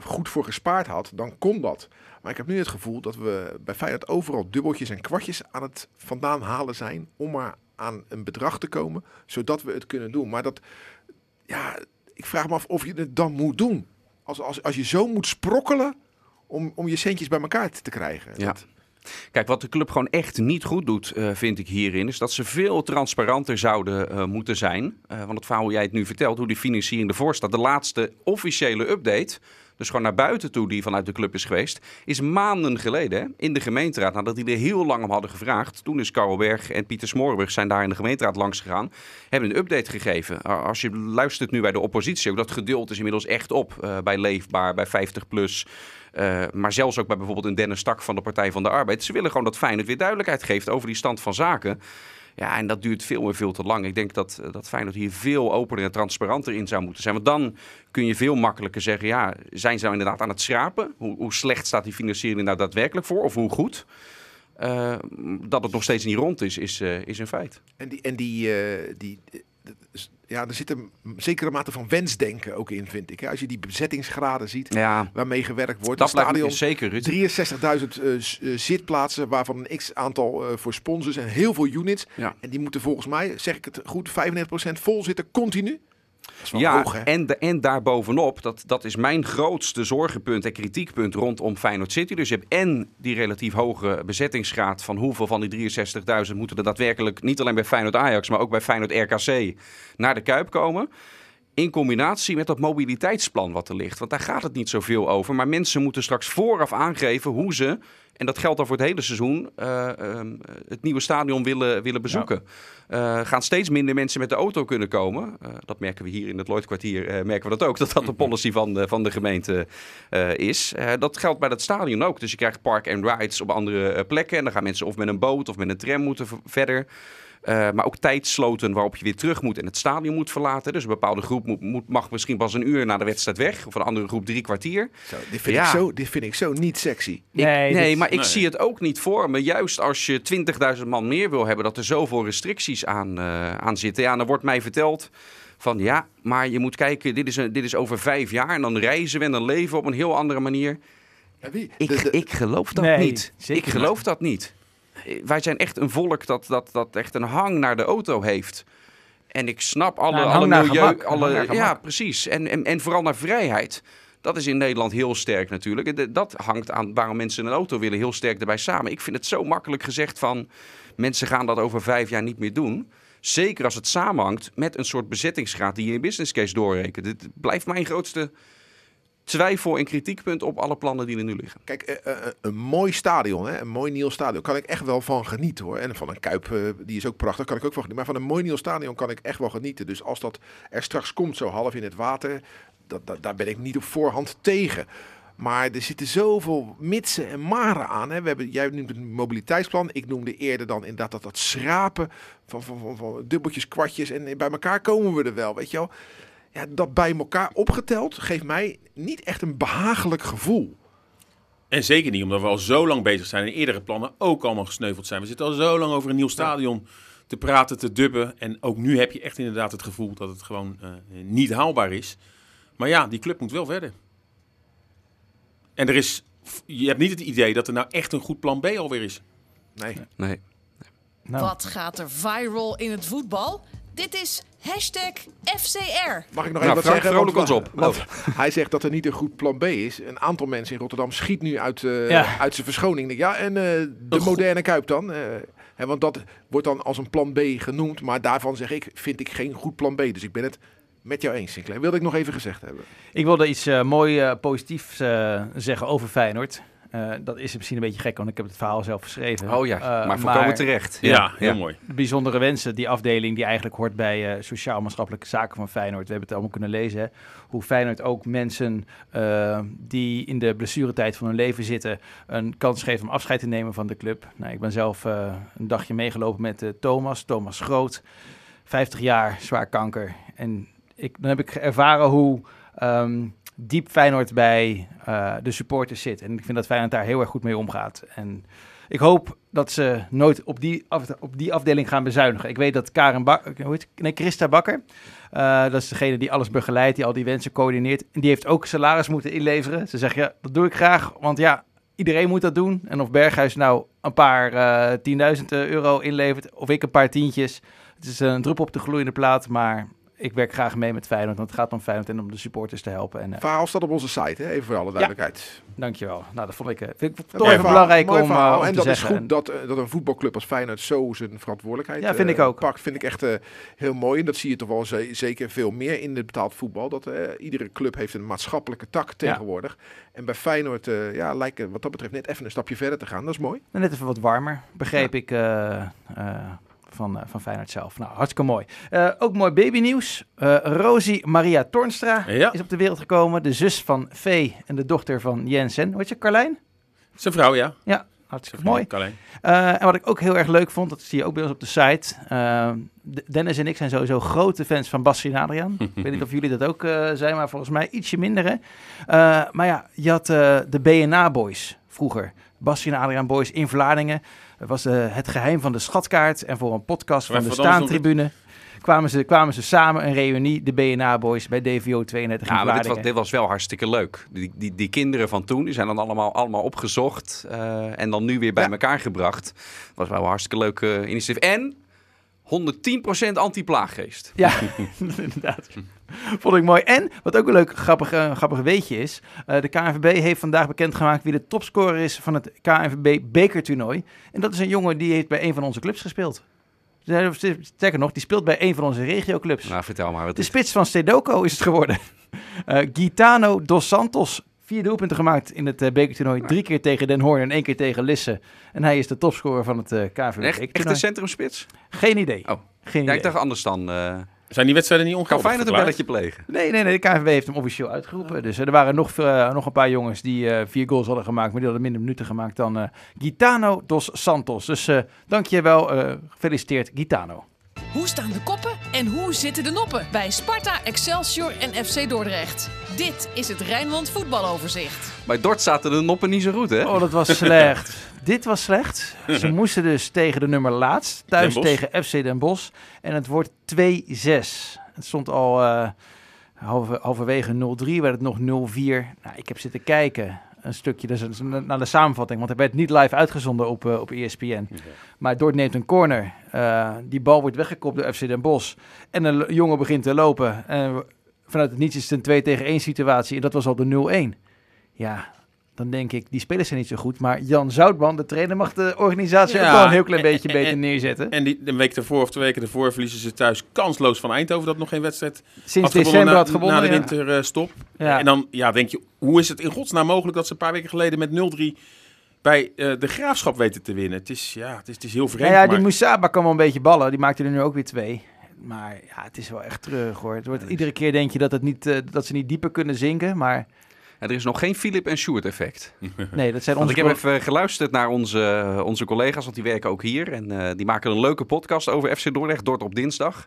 goed voor gespaard had, dan kon dat. Maar ik heb nu het gevoel dat we bij Feyenoord overal dubbeltjes en kwartjes aan het vandaan halen zijn. Om maar aan een bedrag te komen, zodat we het kunnen doen. Maar dat, ja, ik vraag me af of je het dan moet doen. Als, als, als je zo moet sprokkelen om, om je centjes bij elkaar te krijgen. Ja. Dat- Kijk, wat de club gewoon echt niet goed doet, eh, vind ik hierin, is dat ze veel transparanter zouden eh, moeten zijn. Eh, want het verhaal hoe jij het nu vertelt, hoe die financiering ervoor staat, de laatste officiële update, dus gewoon naar buiten toe die vanuit de club is geweest, is maanden geleden in de gemeenteraad, nadat die er heel lang om hadden gevraagd. Toen is Karel Berg en Pieter Smorenburg zijn daar in de gemeenteraad langs gegaan, hebben een update gegeven. Als je luistert nu bij de oppositie, ook dat geduld is inmiddels echt op eh, bij Leefbaar, bij 50 plus. Uh, maar zelfs ook bij bijvoorbeeld een Dennis Stak van de Partij van de Arbeid. Ze willen gewoon dat Feyenoord weer duidelijkheid geeft over die stand van zaken. Ja, en dat duurt veel en veel te lang. Ik denk dat, eh, dat Feyenoord hier veel opener en transparanter in zou moeten zijn. Want dan kun je veel makkelijker zeggen, ja, zijn ze nou inderdaad aan het schrapen? Hoe, hoe slecht staat die financiering nou daadwerkelijk voor? Of hoe goed? Uh, dat het nog steeds niet rond is, is, uh, is een feit. En die, en die, die ja, er zit een zekere mate van wensdenken ook in, vind ik. Hè? Als je die bezettingsgraden ziet ja, waarmee gewerkt wordt. Dat stadion, zeker, 63.000 uh, zitplaatsen, waarvan een x-aantal uh, voor sponsors en heel veel units. Ja. En die moeten volgens mij, zeg ik het goed, 95% vol zitten continu. Ja, hoog, en, de, en daarbovenop, dat, dat is mijn grootste zorgenpunt en kritiekpunt rondom Feyenoord City. Dus je hebt en die relatief hoge bezettingsgraad van hoeveel van die 63.000 moeten er daadwerkelijk niet alleen bij Feyenoord Ajax, maar ook bij Feyenoord RKC naar de Kuip komen. In combinatie met dat mobiliteitsplan wat er ligt. Want daar gaat het niet zoveel over. Maar mensen moeten straks vooraf aangeven hoe ze, en dat geldt dan voor het hele seizoen, uh, uh, het nieuwe stadion willen, willen bezoeken. Ja. Uh, gaan steeds minder mensen met de auto kunnen komen. Uh, dat merken we hier in het Lloydkwartier, merken we dat ook, dat dat de policy van de, van de gemeente is. dat geldt bij dat stadion ook. Dus je krijgt park and rides op andere plekken. En dan gaan mensen of met een boot of met een tram moeten verder. Uh, maar ook tijdsloten waarop je weer terug moet en het stadion moet verlaten. Dus een bepaalde groep moet, moet, mag misschien pas een uur na de wedstrijd weg. Of een andere groep drie kwartier. Zo, dit, vind ja. ik zo, dit vind ik zo niet sexy. Ik, nee, nee dit, maar ik nee. zie het ook niet voor me. Juist als je 20.000 man meer wil hebben, dat er zoveel restricties aan, uh, aan zitten. Ja, dan wordt mij verteld van ja, maar je moet kijken, dit is, een, dit is over vijf jaar. En dan reizen we en dan leven we op een heel andere manier. Ja, wie? Ik, De- de- ik geloof dat Nee, niet. zeker Ik geloof dat niet. Wij zijn echt een volk dat, dat, dat echt een hang naar de auto heeft. En ik snap alle, Nou, alle milieu... gemak, alle, ja, precies. En, en, en vooral naar vrijheid. Dat is in Nederland heel sterk natuurlijk. Dat hangt aan waarom mensen een auto willen heel sterk erbij samen. Ik vind het zo makkelijk gezegd van... mensen gaan dat over vijf jaar niet meer doen. Zeker als het samenhangt met een soort bezettingsgraad... die je in business case doorrekent. Dit blijft mijn grootste twijfel en kritiekpunt op alle plannen die er nu liggen. Kijk, eh, eh, een mooi stadion, hè, een mooi nieuw stadion, kan ik echt wel van genieten hoor. En van een Kuip, eh, die is ook prachtig, kan ik ook van genieten. Maar van een mooi nieuw stadion kan ik echt wel genieten. Dus als dat er straks komt, zo half in het water, dat, daar ben ik niet op voorhand tegen. Maar er zitten zoveel mitsen en maren aan. Hè. We hebben, jij noemt het mobiliteitsplan. Ik noemde eerder dan inderdaad dat, dat schrapen van, van, van, van dubbeltjes, kwartjes. En bij elkaar komen we er wel, weet je wel. Ja, dat bij elkaar opgeteld geeft mij niet echt een behagelijk gevoel. En zeker niet omdat we al zo lang bezig zijn en eerdere plannen ook allemaal gesneuveld zijn. We zitten al zo lang over een nieuw stadion te praten, te dubben. En ook nu heb je echt inderdaad het gevoel dat het gewoon eh, niet haalbaar is. Maar ja, die club moet wel verder. En er is, je hebt niet het idee dat er nou echt een goed plan B alweer is. Nee. Nee. Nou, Wat gaat er viral in het voetbal? Dit is hashtag FCR. Mag ik nog Nou, even wat zeggen? vrolijk Want- ons op. want hij zegt dat er niet een goed plan B is. Een aantal mensen in Rotterdam schiet nu uit, eh, Ja. uit zijn verschoning. Ja, en eh, de moderne Kuip dan? Eh, hè, want dat wordt dan als een plan B genoemd. Maar daarvan zeg ik, vind ik geen goed plan B. Dus ik ben het met jou eens, Sinclair. Wilde ik nog even gezegd hebben. Ik wilde iets eh mooi eh, positiefs eh, zeggen over Feyenoord. Eh, dat is misschien een beetje gek, want ik heb het verhaal zelf geschreven. Oh ja, Eh, maar volkomen terecht. Ja, heel mooi. de bijzondere wensen, die afdeling die eigenlijk hoort bij eh, sociaal-maatschappelijke zaken van Feyenoord. We hebben het allemaal kunnen lezen. Hè? Hoe Feyenoord ook mensen eh, die in de blessuretijd van hun leven zitten, een kans geeft om afscheid te nemen van de club. Nou, ik ben zelf eh, een dagje meegelopen met eh, Thomas, Thomas Groot, 50 jaar, zwaar kanker. En ik, dan heb ik ervaren hoe ehm, diep Feyenoord bij eh, de supporters zit. En ik vind dat Feyenoord daar heel erg goed mee omgaat. En ik hoop dat ze nooit op die, op die afdeling gaan bezuinigen. Ik weet dat Karen Bak, hoe heet, nee, Christa Bakker, eh, dat is degene die alles begeleidt, die al die wensen coördineert. En die heeft ook salaris moeten inleveren. Ze zegt, ja, dat doe ik graag, want ja, iedereen moet dat doen. En of Berghuis nou een paar eh 10.000 euro inlevert, of ik een paar tientjes. Het is een druppel op de gloeiende plaat, maar ik werk graag mee met Feyenoord, want het gaat om Feyenoord en om de supporters te helpen. En eh, Verhaal staat op onze site, hè? even voor alle duidelijkheid. dankjewel. Nou, dat vond ik, eh, vind ik toch even verhaal, belangrijk om, eh, om En te dat zeggen. is goed dat, dat een voetbalclub als Feyenoord zo zijn verantwoordelijkheid Ja, vind ik ook. pakt. Vind ik echt heel mooi. En dat zie je toch wel ze- zeker veel meer in het betaald voetbal. Dat iedere club heeft een maatschappelijke tak tegenwoordig. En bij Feyenoord ja, lijkt wat dat betreft net even een stapje verder te gaan. Dat is mooi. En Net even wat warmer, begreep ik van, eh, van Feyenoord zelf. Nou, hartstikke mooi. Eh, ook mooi babynieuws. Eh Rosie Maria Tornstra Ja. is op de wereld gekomen. De zus van Vee en de dochter van Jensen. Hoe heet je, Carlijn? Zijn vrouw, ja. Ja, hartstikke mooi. Carlijn. En wat ik ook heel erg leuk vond, dat zie je ook bij ons op de site. Dennis en ik zijn sowieso grote fans van Bastien en Adriaan. ik weet niet of jullie dat ook zijn, maar volgens mij ietsje minder. Hè? Maar ja, je had de BNA Boys vroeger. Bastien en Adriaan Boys in Vlaardingen. Was eh, het geheim van de schatkaart. En voor een podcast van de Staantribune kwamen ze, kwamen ze samen een reunie, de BNA Boys, bij DVO 32 in Ja, maar dit was, dit was wel hartstikke leuk. Die, die, die kinderen van toen die zijn dan allemaal, allemaal opgezocht eh, en dan nu weer bij Ja. elkaar gebracht. was wel een hartstikke leuk eh, initiatief. En 110% anti-plaaggeest. Ja, inderdaad. Vond ik mooi. En wat ook een leuk grappig, eh, grappig weetje is. eh, de KNVB heeft vandaag bekendgemaakt wie de topscorer is van het KNVB bekertoernooi. En dat is een jongen die heeft bij een van onze clubs gespeeld. Sterker nog, die speelt bij een van onze regioclubs. Nou, vertel maar. Wat De spits van Stedoco is het geworden. Eh Gitano dos Santos. Vier doelpunten gemaakt in het bekertoernooi. Drie keer tegen Den Hoorn en één keer tegen Lisse. En hij is de topscorer van het KNVB echt, echt een centrumspits? Geen idee. Oh. Geen Ja, idee. ik dacht anders dan. Zijn die wedstrijden niet kan ongeldig Feyenoord een belletje plegen. Nee, nee, nee. De KNVB heeft hem officieel uitgeroepen. Dus er waren nog, eh, nog een paar jongens die eh, vier goals hadden gemaakt. Maar die hadden minder minuten gemaakt dan eh, Gitano dos Santos. Dus eh dank je wel. eh, gefeliciteerd, Gitano. Hoe staan de koppen en hoe zitten de noppen bij Sparta, Excelsior en FC Dordrecht? Dit is het Rijnmond voetbaloverzicht. Bij Dort zaten de noppen niet zo goed, hè? Oh, dat was slecht. Dit was slecht. Ze moesten dus tegen de nummer laatst. Thuis tegen FC Den Bosch. En het wordt 2-6. Het stond al eh, halver, halverwege 0-3. Werd het nog 0-4. Nou, ik heb zitten kijken. Een stukje dus een- naar de samenvatting. Want hij werd niet live uitgezonden op, eh, op ESPN. Maar Dort neemt een corner. Eh, die bal wordt weggekopt door FC Den Bosch. En een jongen begint te lopen. En vanuit het niets is het een 2 tegen 1 situatie. En dat was al de 0-1. Ja, dan denk ik, die spelers zijn niet zo goed. Maar Jan Zoutman, de trainer, mag de organisatie Ja, ook wel een heel klein en- beetje en- beter en- neerzetten. En die, een week ervoor of twee weken ervoor verliezen ze thuis kansloos van Eindhoven. Dat nog geen wedstrijd Sinds had december had gewonnen. na de winterstop. Ja. En dan ja, denk je, hoe is het in godsnaam mogelijk dat ze een paar weken geleden met 0-3 bij eh, de Graafschap weten te winnen? Het is, ja, het is, het is heel vreemd. Ja, ja, maar- die Moesaba kan wel een beetje ballen. Die maakte er nu ook weer twee. Maar ja, het is wel echt terug hoor. Het wordt, iedere keer denk je dat, het niet, eh, dat ze niet dieper kunnen zinken. Maar er is nog geen Philip en Sjoerd effect. nee, dat zijn Want onze... ik heb even geluisterd naar onze, onze collega's, want die werken ook hier. En eh, die maken een leuke podcast over FC Dordrecht, Dort op dinsdag.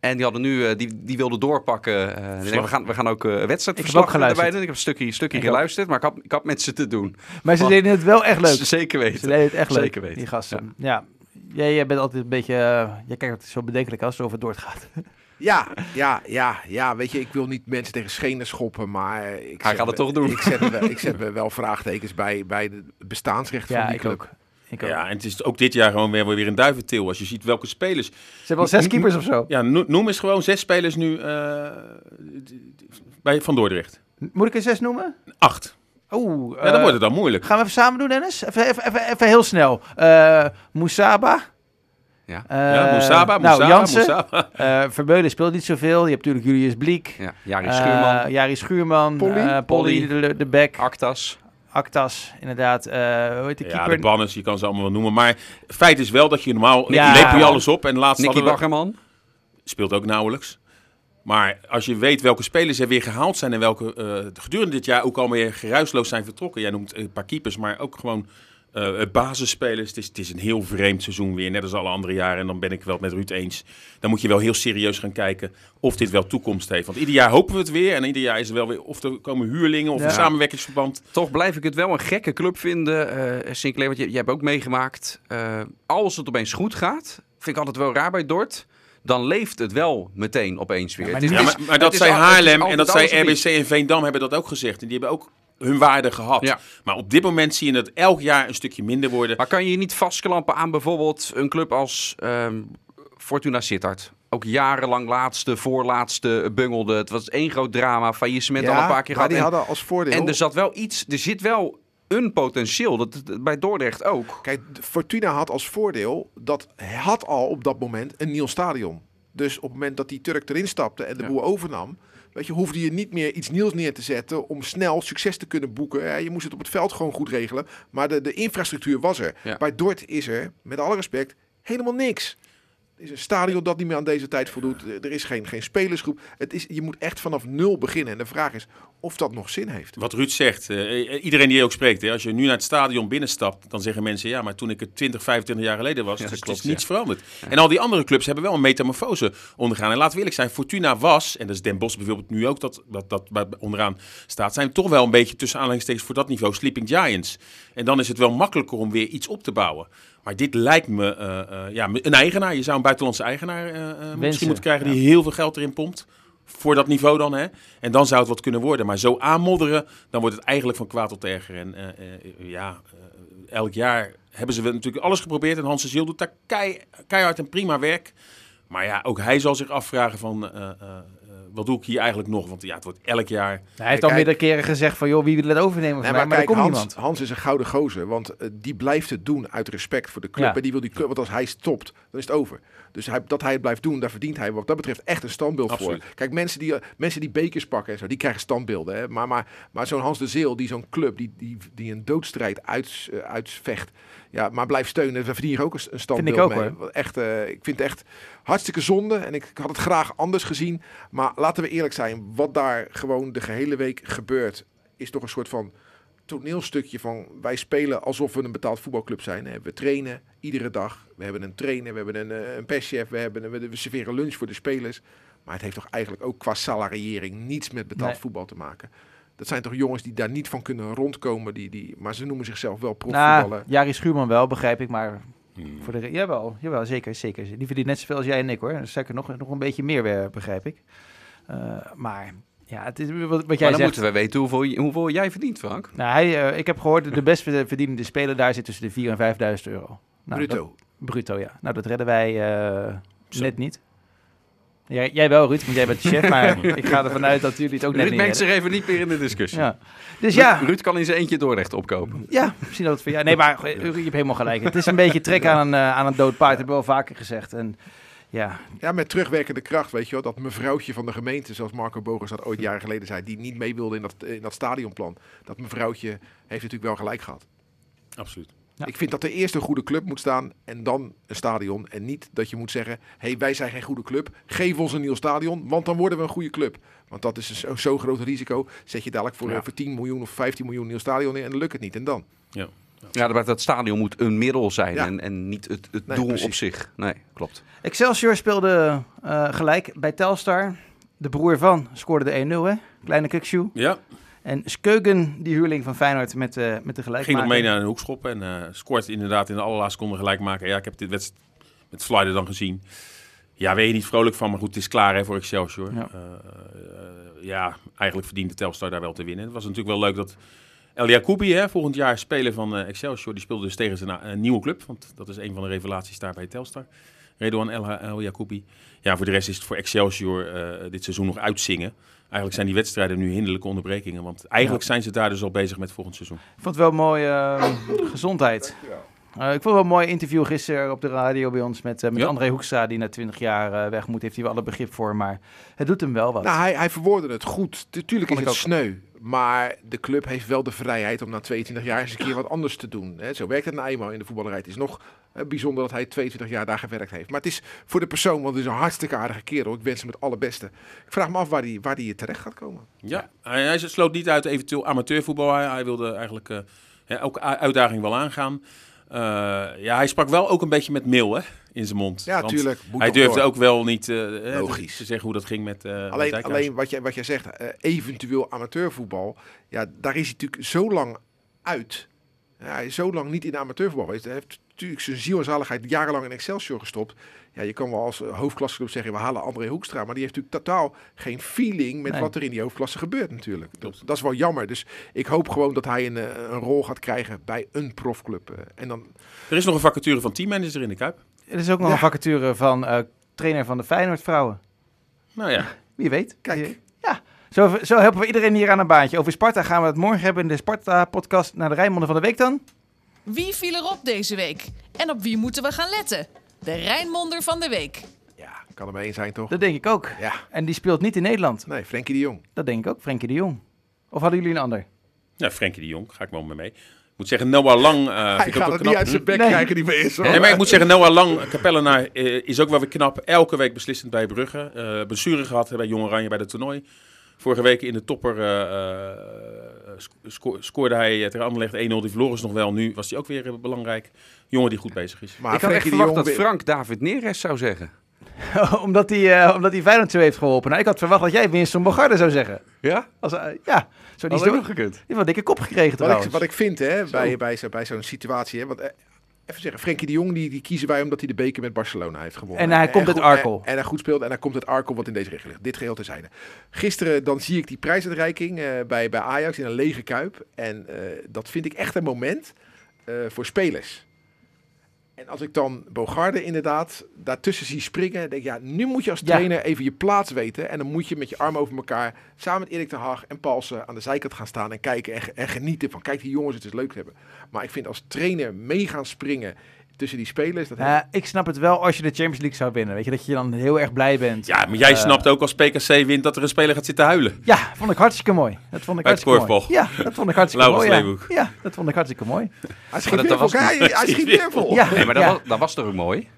En die hadden nu, eh, die, die wilden doorpakken. Eh, zeggen, we, gaan, we gaan ook uh, wedstrijdverslag erbij doen. Ik heb een stukje, stukje Ik geluisterd, maar ik had, ik had met ze te doen. Maar ze deden het wel echt leuk. Zeker Ze weten. deden het echt leuk, Zeker weten. die gasten. Ja. Jij, jij bent altijd een beetje... eh, jij kijkt altijd zo bedenkelijk als het over Dordt gaat. Ja, ja, ja, ja. Weet je, ik wil niet mensen tegen schenen schoppen, maar ik Hij zet gaat het toch doen. Ik zet, er wel, ik zet er wel vraagtekens bij, bij het bestaansrecht van ja, die ik club. ook. Ja, en het is ook dit jaar gewoon weer, weer een duiventil. Als je ziet welke spelers... Ze hebben al zes keepers of zo. Ja, no- noem eens gewoon zes spelers nu eh, bij Van Dordrecht. Moet ik er zes noemen? Acht. Oeh. Ja, dan eh, wordt het dan moeilijk. Gaan we even samen doen, Dennis? Even, even, even, even heel snel. Eh Moussaba. Ja. Eh, ja, Moussaba, nou, Moussaba, Jansen. Moussaba. Eh, Vermeulen speelt niet zoveel. Je hebt natuurlijk Julius Bliek. Ja, Jari Eh, Schuurman, Jari Schuurman. Polly. eh, de, de back. Actas. Actas, inderdaad. Eh hoe heet de Ja, keeper? de banners, je kan ze allemaal wel noemen. Maar feit is wel dat je normaal... Ja. Ja, lepel je alles op. En laatst Nicky Baggerman. speelt ook nauwelijks. Maar als je weet welke spelers er weer gehaald zijn... en welke eh, gedurende dit jaar ook alweer geruisloos zijn vertrokken. Jij noemt een paar keepers, maar ook gewoon eh, basisspelers. Het is, het is een heel vreemd seizoen weer, net als alle andere jaren. En dan ben ik wel met Ruud eens. Dan moet je wel heel serieus gaan kijken of dit wel toekomst heeft. Want ieder jaar hopen we het weer. En ieder jaar is er wel weer of er komen huurlingen of Ja. een samenwerkingsverband. Toch blijf ik het wel een gekke club vinden, eh Sinclair. Want je, je hebt ook meegemaakt, eh, als het opeens goed gaat, vind ik altijd wel raar bij Dort. Dan leeft het wel meteen opeens weer. Ja, maar Het is- Ja, het maar, het dat zei het Haarlem en dat zei. RBC en Veendam hebben dat ook gezegd. En die hebben ook hun waarde gehad. Ja. Maar op dit moment zie je het elk jaar een stukje minder worden. Maar kan je je niet vastklampen aan bijvoorbeeld een club als ehm, Fortuna Sittard? Ook jarenlang laatste, voorlaatste bungelde. Het was één groot drama, faillissement al een paar keer maar gehad. die En, hadden als voordeel... en er zat wel iets, er zit wel een potentieel. Dat, dat- bij Dordrecht ook. Kijk, Fortuna had als voordeel dat hij had al op dat moment een nieuw stadion. Dus op het moment dat die Turk erin stapte en de Ja. boel overnam, weet je, hoefde je niet meer iets nieuws neer te zetten om snel succes te kunnen boeken. Ja, je moest het op het veld gewoon goed regelen, maar de, de infrastructuur was er. Ja. Bij Dort is er, met alle respect, helemaal niks. Is een stadion dat niet meer aan deze tijd voldoet. Er is geen, geen spelersgroep. Het is, je moet echt vanaf nul beginnen. En de vraag is of dat nog zin heeft. Wat Ruud zegt, eh, iedereen die ook spreekt, hè, als je nu naar het stadion binnenstapt, dan zeggen mensen, ja, maar toen ik er 20, 25 jaar geleden was, Ja, is, dat is klopt, niets ja. veranderd. En al die andere clubs hebben wel een metamorfose ondergaan. En laten we eerlijk zijn, Fortuna was, en dat is Den Bosch bijvoorbeeld nu ook, dat, dat, dat onderaan staat, zijn toch wel een beetje tussen aanhalingstekens voor dat niveau Sleeping Giants. En dan is het wel makkelijker om weer iets op te bouwen. Maar dit lijkt me eh, eh, ja, een eigenaar. Je zou een buitenlandse eigenaar eh, misschien moeten krijgen die heel veel geld erin pompt. Voor dat niveau dan, hè. En dan zou het wat kunnen worden. Maar zo aanmodderen, dan wordt het eigenlijk van kwaad tot erger. En ja, elk jaar hebben ze wel natuurlijk alles geprobeerd. En Hans de Ziel doet daar kei, keihard en prima werk. Maar ja, ook hij zal zich afvragen van... wat doe ik hier eigenlijk nog? Want ja, het wordt elk jaar... Hij heeft al meerdere keren gezegd van, joh, wie wil het overnemen van Nee, mij? maar Maar er kijk, komt Hans, niemand. Hans is een gouden gozer, want eh, die blijft het doen uit respect voor de club. Ja. En die wil die club, want als hij stopt, dan is het over. Dus hij, dat hij het blijft doen, daar verdient hij wat dat betreft echt een standbeeld Absoluut. voor. Kijk, mensen die, eh, mensen die bekers pakken en zo, die krijgen standbeelden. Hè? Maar, maar, maar zo'n Hans de Zeel, die zo'n club, die, die, die een doodstrijd uits, eh, uitvecht, ja, maar blijft steunen, daar verdien je ook een, een standbeeld ook, mee. hoor. Wat Echt, eh, ik vind het echt hartstikke zonde en ik, ik had het graag anders gezien. Maar laten we eerlijk zijn, wat daar gewoon de gehele week gebeurt, is toch een soort van toneelstukje van wij spelen alsof we een betaald voetbalclub zijn. hè. We trainen iedere dag. We hebben een trainer, we hebben een, eh, een perschef, we, hebben we we serveren lunch voor de spelers. Maar het heeft toch eigenlijk ook qua salariering niets met betaald Nee. voetbal te maken. Dat zijn toch jongens die daar niet van kunnen rondkomen. Die, die, maar ze noemen zichzelf wel profvoetballer. Nou, Jari Schuurman wel, begrijp ik, maar Hmm. voor de jawel, jawel, zeker, zeker. Die verdient net zoveel als jij en ik, hoor. Zeker nog, nog een beetje meer, eh, begrijp ik. Eh, maar ja, het is wat, wat Maar jij dan zegt. moeten we weten hoeveel, je- hoeveel jij verdient, Frank. Nou, hij, eh, ik heb gehoord, de best verdienende speler daar zit tussen de 4.000 en 5.000 euro. Nou, Bruto. dat- bruto, ja. Nou, dat redden wij eh, net niet. Jij, jij wel, Ruud, want jij bent de chef, maar ik ga ervan uit dat jullie het ook net Ruud niet mengt zich even niet meer in de discussie. Ja. Dus ja, Ruud, Ruud kan in zijn eentje Dordrecht opkopen. ja, misschien dat het voor jou... Nee, maar eh, je hebt helemaal gelijk. Het is een beetje trek aan een, eh, aan een dood paard, heb ik wel vaker gezegd. En ja, Ja, met terugwerkende kracht, weet je wel. Dat mevrouwtje van de gemeente, zoals Marco Bogers dat ooit jaren geleden zei, die niet mee wilde in dat, in dat stadionplan. Dat mevrouwtje heeft natuurlijk wel gelijk gehad. Absoluut. Ja. Ik vind dat er eerst een goede club moet staan en dan een stadion. En niet dat je moet zeggen, hey, wij zijn geen goede club, geef ons een nieuw stadion, want dan worden we een goede club. Want dat is een zo, groot risico. Zet je dadelijk voor, Ja. voor 10 miljoen of 15 miljoen een nieuw stadion in en dan lukt het niet. En dan? Ja, dat, dat stadion moet een middel zijn Ja. en, en niet het, het Nee, doel precies. op zich. Nee, klopt. Excelsior speelde eh, gelijk bij Telstar. De broer van scoorde de 1-0, hè? Kleine kukshoe. Ja, En Skeugen, die huurling van Feyenoord met, eh met de ging nog gelijkmaker. mee naar een hoekschop en eh, scoort inderdaad in de allerlaatste seconde gelijk maken. Ja, ik heb dit wedstrijd met Slider dan gezien. Ja, ben je niet vrolijk van, maar goed, het is klaar hè, voor Excelsior. Ja. Ja. ja, eigenlijk verdiende Telstar daar wel te winnen. Het was natuurlijk wel leuk dat El Jacoubi, hè, volgend jaar speler van eh, Excelsior, die speelde dus tegen zijn nieuwe club. Want dat is een van de revelaties daar bij Telstar. Redouan El, El Jacoubi. Ja, voor de rest is het voor Excelsior eh, dit seizoen nog uitzingen. Eigenlijk zijn die wedstrijden nu hinderlijke onderbrekingen. Want eigenlijk zijn ze daar dus al bezig met volgend seizoen. Ik vond het wel mooi, eh, gezondheid. Eh, ik vond het wel een mooi interview gisteren op de radio bij ons met, eh, met Ja. André Hoekstra, die na 20 jaar eh, weg moet. Heeft hij wel alle begrip voor, maar het doet hem wel wat. Nou, hij, hij verwoordde het goed. Tuurlijk is het sneu. Maar de club heeft wel de vrijheid om na 22 jaar eens een keer wat anders te doen. Zo werkt het nou eenmaal in de voetballerij. Het is nog eh, bijzonder dat hij 22 jaar daar gewerkt heeft. Maar het is voor de persoon, want het is een hartstikke aardige kerel. Ik wens hem het allerbeste. Ik vraag me af waar hij waar die terecht gaat komen. Ja, hij, hij sloot niet uit eventueel amateurvoetbal. Hij, hij wilde eigenlijk eh, ja, elke uitdaging wel aangaan. Eh, ja, hij sprak wel ook een beetje met meel hè, in zijn mond. Ja, Want tuurlijk. moet Hij durfde door. ook wel niet eh, eh, Logisch. te zeggen hoe dat ging met, eh Alleen, alleen wat, jij, wat jij zegt, eh, eventueel amateurvoetbal. Ja, daar is hij natuurlijk zo lang uit. Ja, hij is zo lang niet in de amateurvoetbal geweest. Hij heeft natuurlijk zijn ziel en zaligheid jarenlang in Excelsior gestopt. Ja, je kan wel als hoofdklasseclub zeggen, we halen André Hoekstra. Maar die heeft natuurlijk totaal geen feeling met Nee. wat er in die hoofdklasse gebeurt natuurlijk. Dat, dat is wel jammer. Dus ik hoop gewoon dat hij een, een rol gaat krijgen bij een profclub. eh. En dan, Er is nog een vacature van teammanager in de Kuip. Er is ook nog Ja. een vacature van eh, trainer van de Feyenoord vrouwen. Nou ja, Wie weet. Kijk. Ja, zo, zo helpen we iedereen hier aan een baantje. Over Sparta gaan we het morgen hebben in de Sparta-podcast naar de Rijnmonden van de Week dan. Wie viel erop deze week? En op wie moeten we gaan letten? De Rijnmonder van de Week. ja, kan er maar één zijn toch? Dat denk ik ook. Ja, En die speelt niet in Nederland. nee, Frenkie de Jong. Dat denk ik ook, Frenkie de Jong. Of hadden jullie een ander? ja Frenkie de Jong, ga ik wel mee mee. Ik moet zeggen, Noah Lang eh Hij vind ik ook gaat wel het niet knap. uit zijn bek Nee. krijgen, die is. hoor. Nee, maar ik moet zeggen, Noah Lang, Kapellenaar, eh, is ook wel weer knap. Elke week beslissend bij Brugge. Eh blessure gehad bij Jong Oranje bij het toernooi. Vorige week in de topper eh, eh, sco- sco- scoorde hij tegen Anderlecht 1-0. Die verloren is nog wel. Nu was hij ook weer belangrijk. Jongen die goed bezig is. Maar ik had echt verwacht dat Frank David Neres zou zeggen. omdat hij uh, omdat hij Feyenoord zo heeft geholpen. Nou, ik had verwacht dat jij Winston Bogarde zou zeggen. Ja? Als, eh, ja, zo die is had ook gekund. Die heeft een dikke kop gekregen Wat trouwens. ik, wat ik vind hè, bij, bij, zo, bij zo'n situatie. Hè, want, eh, even zeggen, Frenkie de Jong die, die kiezen wij omdat hij de beker met Barcelona heeft gewonnen. En hij komt uit Arkel. En, en hij goed speelt en hij komt uit Arkel, wat in deze regel ligt. Dit geheel terzijde. Gisteren dan zie ik die prijsuitreiking eh, bij, bij Ajax in een lege kuip. En eh, dat vind ik echt een moment eh, voor spelers. En als ik dan Bogarde inderdaad daartussen zie springen, denk ik, ja, nu moet je als Ja. trainer even je plaats weten. En dan moet je met je armen over elkaar, samen met Erik ten Hag en Paulsen aan de zijkant gaan staan en kijken en genieten van, kijk die jongens, het is leuk te hebben. Maar ik vind als trainer mee gaan springen tussen die spelers, dat Ja, ik snap het wel als je de Champions League zou winnen. Weet je, dat je dan heel erg blij bent. Ja, maar jij Eh, snapt ook als PKC wint dat er een speler gaat zitten huilen. Ja, vond ik hartstikke mooi. Dat vond ik hartstikke mooi. Ja, dat vond ik hartstikke mooi. Ja. Ja, dat vond ik hartstikke mooi. hij schiet weer vol. Hij, hij schiet weer vol. Ja, Nee, maar dat, ja. was, dat was toch ook mooi?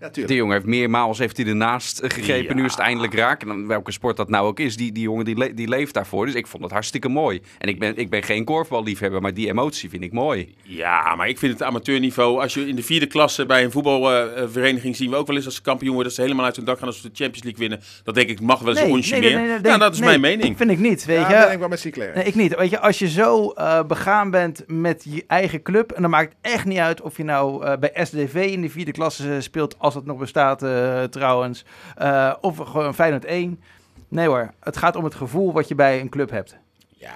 Ja, De jongen heeft meermaals heeft hij ernaast gegrepen. Ja. Nu is het eindelijk raak. En dan, welke sport dat nou ook is, die, die jongen die, le- die leeft daarvoor. Dus ik vond het hartstikke mooi. En ik ben, ik ben geen korfballiefhebber, maar die emotie vind ik mooi. Ja, maar ik vind het amateurniveau. Als je in de vierde klasse bij een voetbalvereniging zien we ook wel eens als ze kampioen worden, dat ze helemaal uit hun dak gaan als ze de Champions League winnen. Dat denk ik mag wel eens een onsje meer. ja, dat is nee, mijn mening. Vind ik niet, weet Ja, je. ben ik wel met Sinclair. Nee, ik niet. Weet je, als je zo eh, begaan bent met je eigen club, en dan maakt het echt niet uit of je nou eh, bij SDV in de vierde klasse speelt, als dat nog bestaat eh, trouwens, eh, of gewoon Feyenoord 1. Nee hoor, het gaat om het gevoel wat je bij een club hebt. Ja,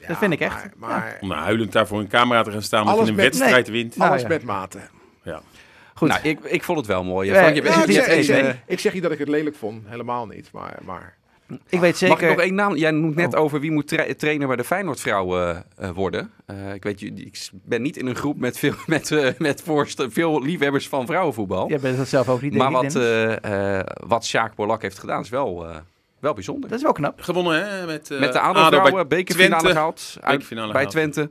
ja, Dat vind ik echt. Maar, maar Om nou huilend daar voor een camera te gaan staan omdat Alles je een met- wedstrijd wint. Nou, alles ja. met mate. Goed. Nou, ik, ik vond het wel mooi. Ja, Frank, je bent- ja, Ja, ik, niet zeg, ik, eens, zeg, nee. ik zeg niet dat ik het lelijk vond. Helemaal niet. Maar, maar ik weet Mag ik zeker... nog één naam? Jij noemt net Oh. over wie moet tra- trainer bij de Feyenoord vrouwen eh, worden. Eh, ik weet, je- ik ben niet in een groep met veel, met, eh, met veel liefhebbers van vrouwenvoetbal. Jij bent dat zelf ook niet, maar wat, eh, eh, wat Sjaak Borlak heeft gedaan is wel, eh, wel bijzonder. Dat is wel knap. Gewonnen hè, met, eh Met de bij bekerfinale Twente. gehaald. Uit, Bekerfinale bij gehaald. Twente.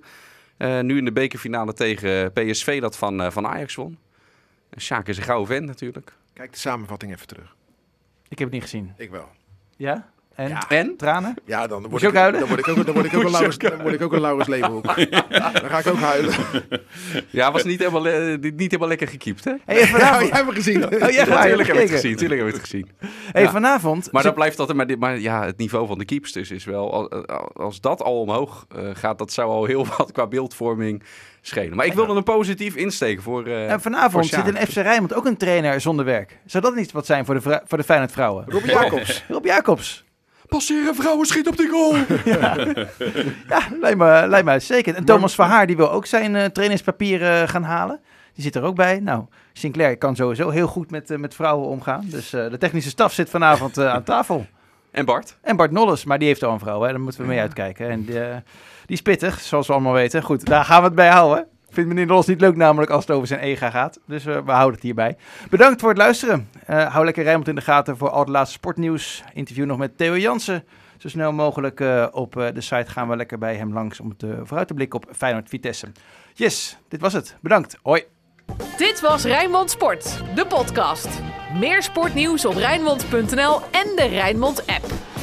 Eh, nu in de bekerfinale tegen PSV dat van, eh, van Ajax won. En Sjaak is een gouden vent natuurlijk. kijk de samenvatting even terug. Ik heb het niet gezien. Ik wel. Ja? En Ja. En? tranen? Ja, dan word, ik, ook huilen? dan word ik ook, dan word ik ook, een, Laurens, dan word ik ook een Laurens Leeuwenhoek. Dan ga ik ook huilen. Ja, was niet helemaal, le- niet helemaal lekker gekiept, hè? Hey, Ja, vanavond, jij hebt me gezien. Oh, ja, Ja, heb je tuurlijk heb ik het gezien. Tuurlijk heb ik het gezien. Hey, Ja. vanavond... Maar dat blijft altijd. Maar, dit- maar ja, het niveau van de keepsters is wel. al- Als dat al omhoog eh, gaat, dat zou al heel wat qua beeldvorming schelen. Maar ik wilde een positief insteken voor. eh, en vanavond zit in FC Rijnmond ook een trainer zonder werk. Zou dat niet wat zijn voor de, voor de Feyenoord vrouwen? Rob Jacobs. Rob Jacobs. Passeren vrouwen, schiet op die goal! Ja, lijkt me, lijkt me uitstekend. En Thomas Verhaar die wil ook zijn eh, trainingspapieren gaan halen. Die zit er ook bij. Nou, Sinclair kan sowieso heel goed met, eh, met vrouwen omgaan. Dus eh, de technische staf zit vanavond eh, aan tafel. En Bart? En Bart Nolles, maar die heeft al een vrouw. Hè? Daar moeten we mee uitkijken. En die, eh, die is pittig, zoals we allemaal weten. Goed, daar gaan we het bij houden. Vindt meneer Nolles niet leuk namelijk als het over zijn ega gaat. Dus eh, we houden het hierbij. Bedankt voor het luisteren. Eh, hou lekker Rijmond in de gaten voor al het laatste sportnieuws. Interview nog met Theo Jansen. Zo snel mogelijk eh, op de site gaan we lekker bij hem langs om te vooruit te blikken op Feyenoord Vitesse. Yes, dit was het. Bedankt. Hoi. Dit was Rijnmond Sport, de podcast. Meer sportnieuws op Rijnmond.nl en de Rijnmond app.